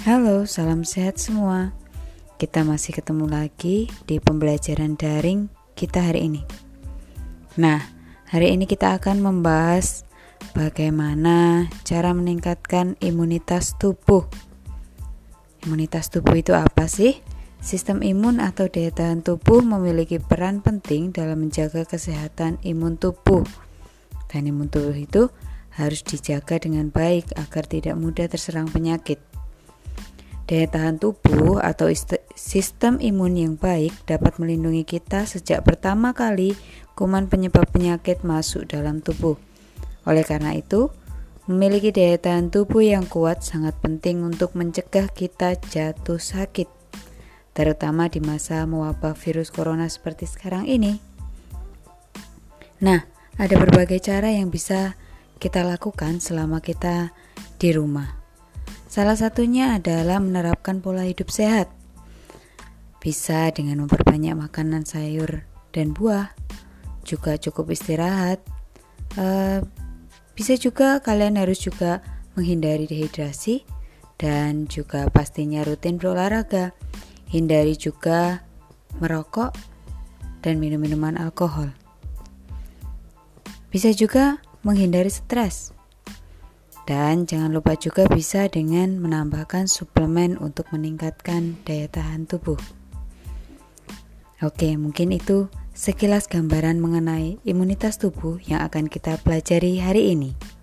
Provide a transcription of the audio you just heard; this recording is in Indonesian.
Halo, salam sehat semua. Kita masih ketemu lagi di pembelajaran daring kita hari ini. Nah, hari ini kita akan membahas bagaimana cara meningkatkan imunitas tubuh. Imunitas tubuh itu apa sih? Sistem imun atau daya tahan tubuh memiliki peran penting dalam menjaga kesehatan imun tubuh. Dan imun tubuh itu harus dijaga dengan baik agar tidak mudah terserang penyakit. Daya tahan tubuh atau sistem imun yang baik dapat melindungi kita sejak pertama kali kuman penyebab penyakit masuk dalam tubuh. Oleh karena itu, memiliki daya tahan tubuh yang kuat sangat penting untuk mencegah kita jatuh sakit, terutama di masa mewabah virus corona seperti sekarang ini. Nah, ada berbagai cara yang bisa kita lakukan selama kita di rumah. Salah satunya adalah menerapkan pola hidup sehat. Bisa dengan memperbanyak makanan sayur dan buah, juga cukup istirahat. E, bisa juga kalian harus juga menghindari dehidrasi dan juga pastinya rutin berolahraga. Hindari juga merokok dan minum minuman alkohol. Bisa juga menghindari stres dan jangan lupa juga bisa dengan menambahkan suplemen untuk meningkatkan daya tahan tubuh. Oke, mungkin itu sekilas gambaran mengenai imunitas tubuh yang akan kita pelajari hari ini.